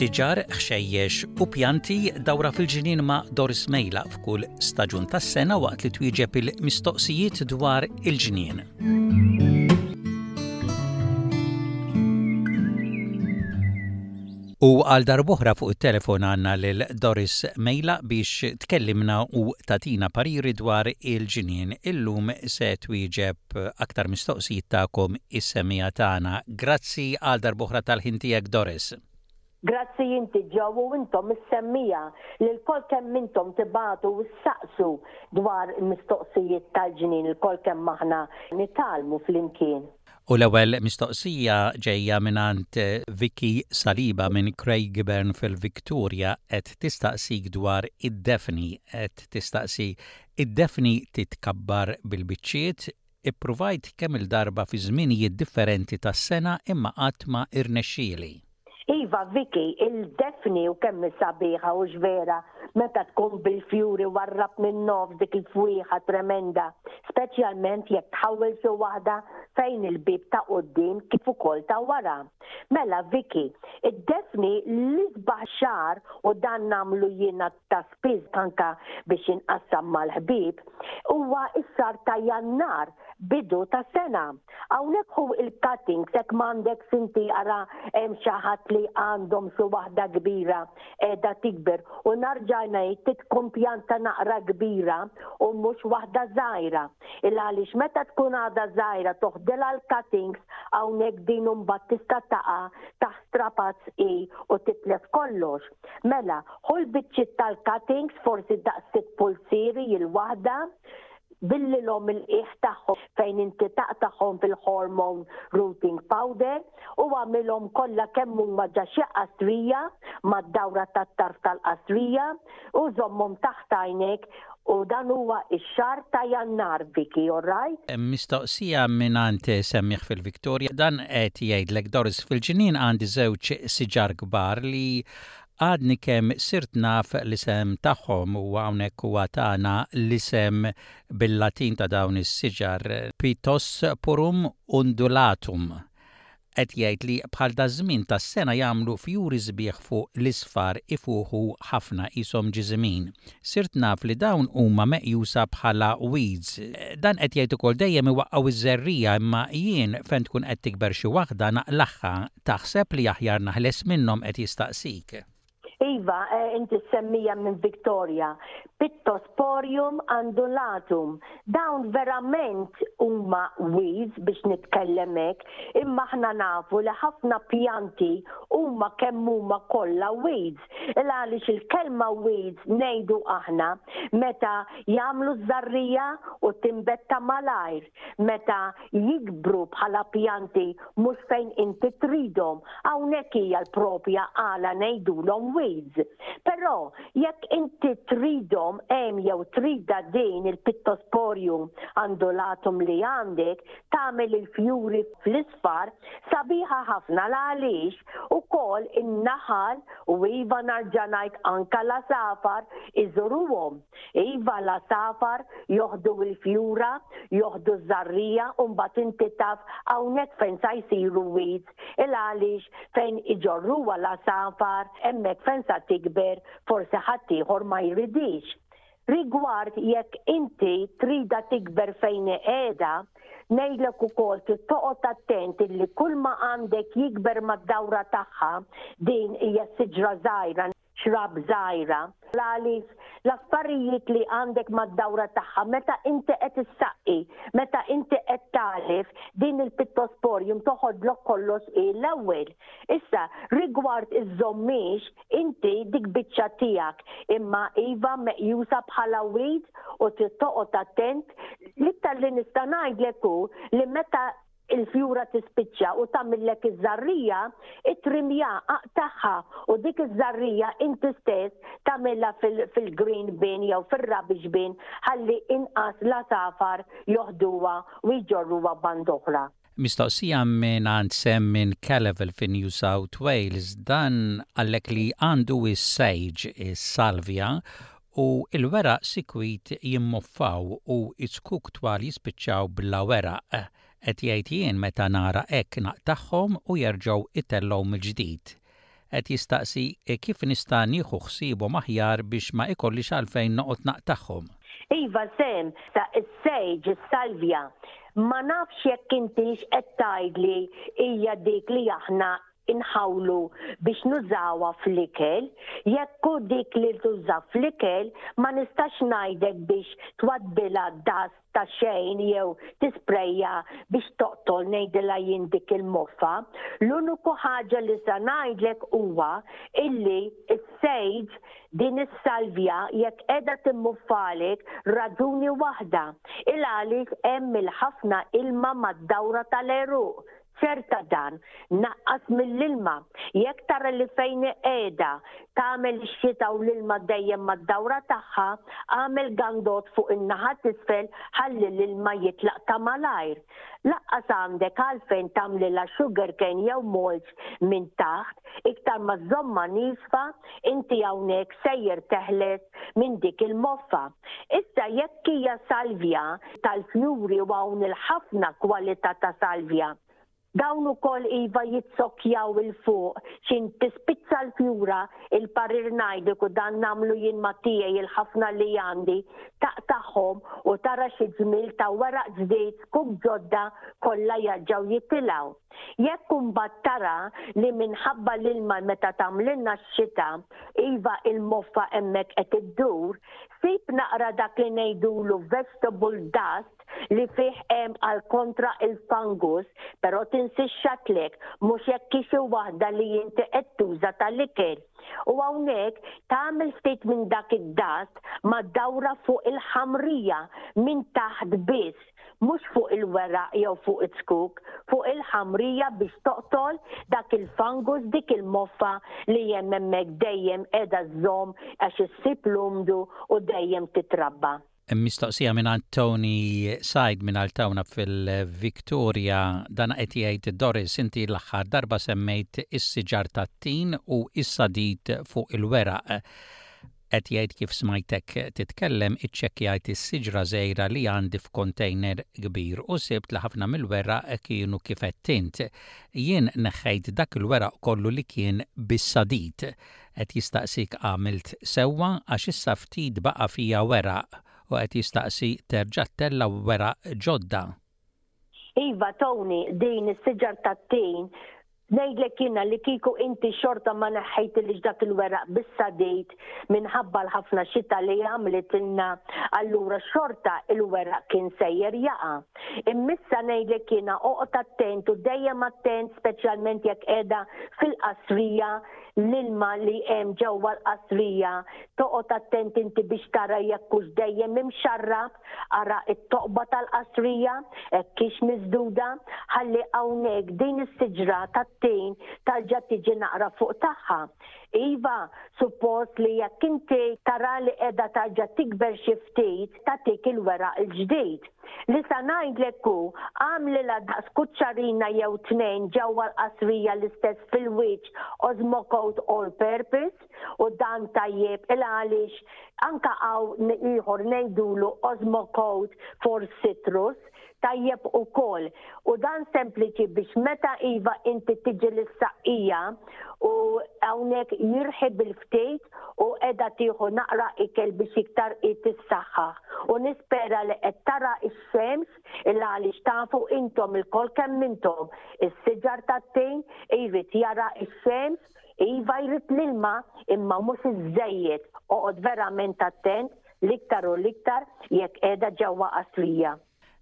Siġar, ħxejjex u pjanti dawra fil-ġinien ma' Doris Mejla f'kull staġun tas-sena waqt li twieġeb il-mistoqsijiet dwar il-ġnien. U għal darb'oħra fuq it-telefon għandna lil Doris Mejla biex tkellimna u tagħtina pariri dwar il-ġnien. Illum se twieġeb aktar mistoqsijiet tagħkom is-semmiegħa tagħna. Grazzi għal darb'oħra tal-ħin tiegħek Doris. Grazzi inti Joe u intom is-semmiegħa li lkoll kemm intom tibagħtu u ssaqsu dwar il-mistoqsijiet tal-ġnien lkoll kemm aħna nitgħallmu flimkien. U l-ewwel mistoqsija ġejja mingħand Vicky Saliba minn Craigieburn fil-Victoria qed tistaqsik dwar id-Daphne qed tistaqsi id-Daphne titkabbar bil-biċċiet? Ippruvajt kemm-il darba fi żminijiet differenti tas-sena imma qatt ma irnexxieli. Iva Vicky il Daphne u kemm hi sabiħa hux vera meta tkun bil fjuri warrab min nofs dik il fwieħa tremenda speċjalment jekk tħawwel su waħda fejn il bieb ta quddiem kif ukoll ta wara mela Vicky id Daphne l isbaħ xagħar u dan nagħmlu jiena ta' spiss anke biex jinqassam mal-ħbieb, huwa s-sar ta' Jannar, bidu ta' sena. Hawnhekk ħu il-cuttings hekk m'għandek fin tieqra hemm xi ħadd li għandhom xi waħda kbira qiegħda tikber u narġa' ngħid trid tkun pjanta naqra kbira u mhux waħda żgħira. Ilgħaliex meta tkun għadha żgħira toħdilha l-cuttings hawnhekk din imbagħad tista' taqa' taħt strapazz hi u titlef kollox. Mela, ħu l-biċċiet tal-cuttings, forsi daqs sitt pulzieri il-waħda, billilhom il-qiegħ tagħhom fejn inti taqtagħhom fil-hormone rooting powder u agħmilhom kollha kemm huma ġa xi qastrija mad-dawra tat-tarf tal-qastrija u żommhom taħt għajnejk U dan huwa x-xahar ta' Jannar, Vicky, all right? Mistoqsija mingħand semmiegħ fil-Victoria, dan qed jgħidlek, Doris, fil-ġnien għandi żewġ siġar kbar li għadni kemm sirt naf l-isem tagħhom u hawnhekk huwa tana l-isem bil-Latin ta' dawn is-siġar, Phytosporum undulatum. Qed jgħid li bħal daż-żmien tas-sena jagħmlu fjuri sbieħ fuq l-isfar ifuħu ħafna qishom ġiżimin. Sirt naf li dawn huma meqjusa bħala weeds. Dan qed jgħid ukoll dejjem iwaqqgħu ż-żerriegħa imma jien fejn tkun qed tikber xi waħda naqlagħha. Taħseb li aħjar naħles minnhom qed jistaqsik. Iva, eh, inti semmija minn Victoria, pittos porium andulatum. Dawn verament huma wiz biex nitkellemek, imma aħna nafu li ħafna pjanti huma kemm huma kollha wiz. Il għaliex il-kelma wiz ngħidu aħna meta jagħmlu żarrija u timbetta malajr. meta jikbru bħala pjanti mhux fejn inti tridhom, hawnhekk hija l-propja għala ngħidulhom weeds. Però jekk inti tridhom hemm jew tridha din il-Pittosporium undulatum li għandek, tagħmel il-fjuri fl-isfar, sabiħa ħafna l-għaliex ukoll in-naħal u iva narġa' ngħid anke l-għasafar iżuruhom. Iva l-għasafar joħdu l-fjura, joħdu ż-żarrija u mbagħad inti taf hawnhekk fejn sa jsiru weeds il għaliex fejn iġorruha l-għasafar hemmhekk fejn sa tikber forsi ħaddieħor ma jridhiex. Rigward jekk inti tridha tikber fejn hi qiegħda, ngħidlek ukoll trid toqgħod attent illi kulma għandek jikber mad-dawra tagħha, din hija siġra żgħira, xrab żgħira, għaliex l-affarijiet li għandek mad-dawra tagħha meta inti qed issaqqi, meta inti qed tagħlef din il-pittosporium toħodlok kollox hi l-ewwel. Issa, rigward iż-żommix, inti dik biċċa tiegħek, imma iva meqjusa bħala weed u trid toqgħod attent. L-iktar li nista' ngħidlek hu li meta il-fjura tispiċċa u tagħmillek iż-żarrija, ittrimja, aqtagħha u dik iż-żarrija inti stess tagħmilha fil-green bin jew fir-rubbish bin ħalli inqas l-għasafar joħduha u jġorruha band oħra. Mistoqsija mingħand Sam minn Calavel fi New South Wales, dan qallek li għandu s-sage, is-salvja U l-weraq sikwit jimmoffaw u ickuk twal jispiċċaw bla weraq, qed jgħid jien meta nara hekk naqtagħhom u jerġgħu itellgħu mill-ġdid. Qed jistaqsi kif nista' nieħu ħsiebhom aħjar biex ma ikollix għalfejn noqgħod naqtagħhom. Iva Sam, sa is-sage, is-salvja. Ma nafx jekk intix qed tgħidli hija dik li aħna inħawlu biex nużawha fl-ikel, jekk hu dik li tuża fl-ikel ma nistax ngħidek biex twagħdbilha dust ta' xejn jew tisprejja biex toqtol ngħidilha jien dik il-moffa. L-uniku ħaġa li se ngħidlek huwa illi s-sejd din is-salvja jekk qiegħda timmuffalek raġuni waħda il għaliex hemm il-ħafna ilma mad-dawra tal-għeruq Ċerta dan, naqqas mill-ilma. Jekk tara li fejn hi qiegħda tagħmel ix-xita u l-ilma dejjem mad-dawra tagħha, agħmel gandot fuq in-naħa t'isfel ħalli l-ilma jitlaq ta' malajr. Laqqas għandek għalfejn tagħmlilha sugarcane jew mulch minn taħt, iktar ma żżommha niesfa inti hawnhekk sejjer teħles minn dik il-moffa. Issa jekk hija salvia, tal-fjuri u hawn il-ħafna kwalità ta' salvja. Dawn ukoll iva jitsokkjaw 'il fuq, x'int tispizza l-fjura, il-parir ngħidlek u dan nagħmlu jien ma' tiegħi il-ħafna li għandi, taqtagħhom u tara xi ġmiel ta' weraq ġdid skupp ġodda kollha jerġgħu jitilgħu. Jekk imbagħad tara li minħabba l-ilma meta tagħmlilna x-xita, iva il-moffa hemmhekk qed iddur, Ħsieb naqra dak li ngħidulu vegetable dust li fih hemm għal kontra il-fungus, però tinsixxatlek mhux jekk hi xi waħda li inti qed tuża tal-ikel. U hawnhekk tagħmel ftit minn dak id-dust ma ddawrha fuq il-ħamrija minn taħt biss. mhux fuq il-weraq jew fuq iz-zkuk, fuq il-ħamrija biex toqtol dak il-fungus, dik il-moffa li hemm hemmhekk dejjem qiegħda żżomm għax issib l-umdu u dejjem titrabba. Mistoqsija mingħand Tony Said minn Altawna fil-Victoria, dan qed jgħid Doris inti l-aħħar darba semmejt is-siġar tat-tin u s-sadid fuq il-weraq. Qed jgħid kif smajtek titkellem iċċekkjajt is-siġra żgħira li għandi f'kontejner kbir u sibt li ħafna mill-weraq kienu kif għedt int. Jien neħħejt dak il-weraq kollu li kien bis-sadid. Qed jistaqsik għamilt sewwa għax issa ftit baqa' fija weraq u qed jistaqsi terġa' ttella' weraq ġodda. Iva Tony, din is-siġar tat-tin, ngħidlek jiena li kieku inti xorta ma neħħejtilix dak il-weraq bis-sadid minħabba l-ħafna xita li għamlitilna allura xorta il-weraq kien sejjer jaqa'. Immissa ngħidlek jiena oqgħod attent u dejjem attent speċjalment jekk qiegħda fil-qasrija l-ilma li hemm ġewwa l-qasrija toqgħod attent inti biex tara jekk hux dejjem imxarrab Ara t-toqba tal-qasrija, hekk kiex miżduda, ħalli hawnhekk din is-siġra tat-tin tarġa' tiġi naqra fuq tagħha. Iva, suppost li jekk inti taraha li qiegħda tarġa' tikber xi ftit, tagħtik il-weraq il-ġdid. Li sa ngħidlek hu, agħmlilha daqs kuċċarina jew tnejn ġewwa l-qasrija l-istess fil-wiċċ Osmocote All Purpose, U dan tajjeb il għaliex anka hawn ieħor ngħidulu osmocote for citrus tajjeb ukoll. U dan sempliċi biex meta iva inti tiġi lis-saqqija u hawnhekk jirħi bil-ftit u qiegħda tieħu naqra ikel biex iktar hi tissaħħaħ. U nispera li qed tara x-xemx il għaliex tafu intom ilkoll kemm intom is-siġar tat-tin jrid jara x-xemx Iva jrid l-ilma imma mhux iż-żejjed, oqgħod verament attent l-iktar u l-iktar jekk qiegħda ġewwa qaslija.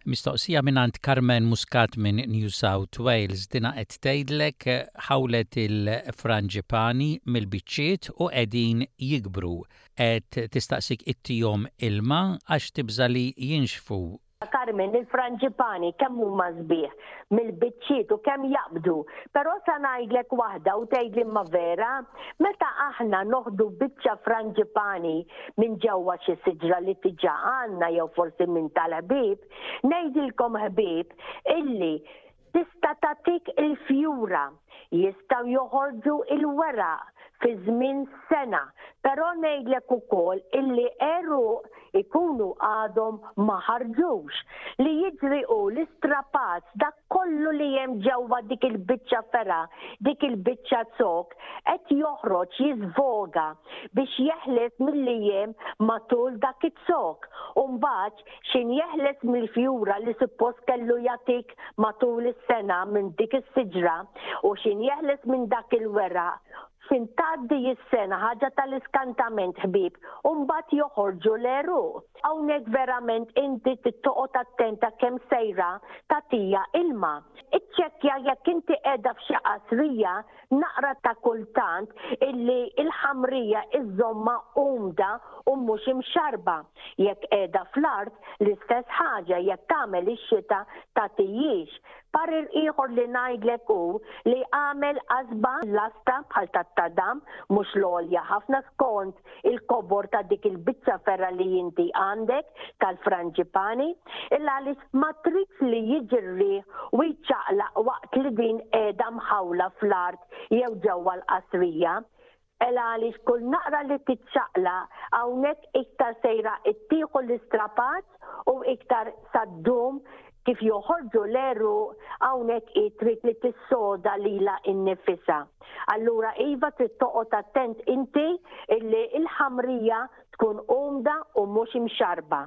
Mistoqsija mingħand Carmen Muscat minn New South Wales, dinha qed tgħidlek ħawlet il-franġipani mill-biċċiet u qegħdin jikbru. Qed tistaqsik ittihom ilma għax tibża' li jinxfu Carmen, il-Franġipani kemm huma sbieħ, mill-biċċiet u kemm jaqbdu. Però sa ngħidlek waħda u tgħidli imma vera? Meta aħna noħdu biċċa franġipani minn ġewwa xi siġra li diġà għandna jew forsi minn tal-ħbieb, ngħidilkom ħbieb illi Tista' tagħtik il-fjura, jistgħu joħorġu l-weraq fi żmien sena, però ngħidlek ukoll illi għeruq ikunu għadhom ma ħarġux. Li jiġri hu li strapazz dak kollu li hemm ġewwa dik il-biċċa fergħa, dik il-biċċa zokk, qed joħroġ jiżvoga biex jeħles mill-ijiem matul dak iz-zokk u mbagħad x'in jeħles mill-fjura li suppost kellu jagħtik matul is-sena minn dik is-siġra u x'in jeħles minn dak il-weraq fin tgħaddi is-sena ħaġa tal-iskantament ħbieb u mbagħad joħorġu l-għeruq. Hawnhekk verament inti tittoqgħod attenta kemm sejra tagħtija ilma. Iċċekkja jekk inti qiegħda f'xi qasrija Naqra ta' kultant illi l-ħamrija żżommha umda u mhux imxarrba. Jekk qiegħda fl-art, l-istess ħaġa jekk tagħmel ix-xita tagħtihiex. Parir ieħor li ngħidlek hu li agħmel qasba l-lasta bħal tat-tadam, mhux l-għolja ħafna skont il-kobor ta' dik il-biċċa ferra li inti għandek tal-franġipani, illa għaliex ma tridx li jiġi r-riħ u jċaqlaq waqt li din qiegħda mħawla fl-art jew ġewwa l-qasrija, ela għaliex kull naqra li tiċċaqlaq hawnhekk iktar sejra ttieħu l-istrapat? ħoss u iktar sa ddum kif joħorġu l-għeruq hawnhekk hi trid li tissoda lilha nnifisha. Allura iva trid toqgħod attent inti illi l-ħamrija tkun umda u mhux imxarrba.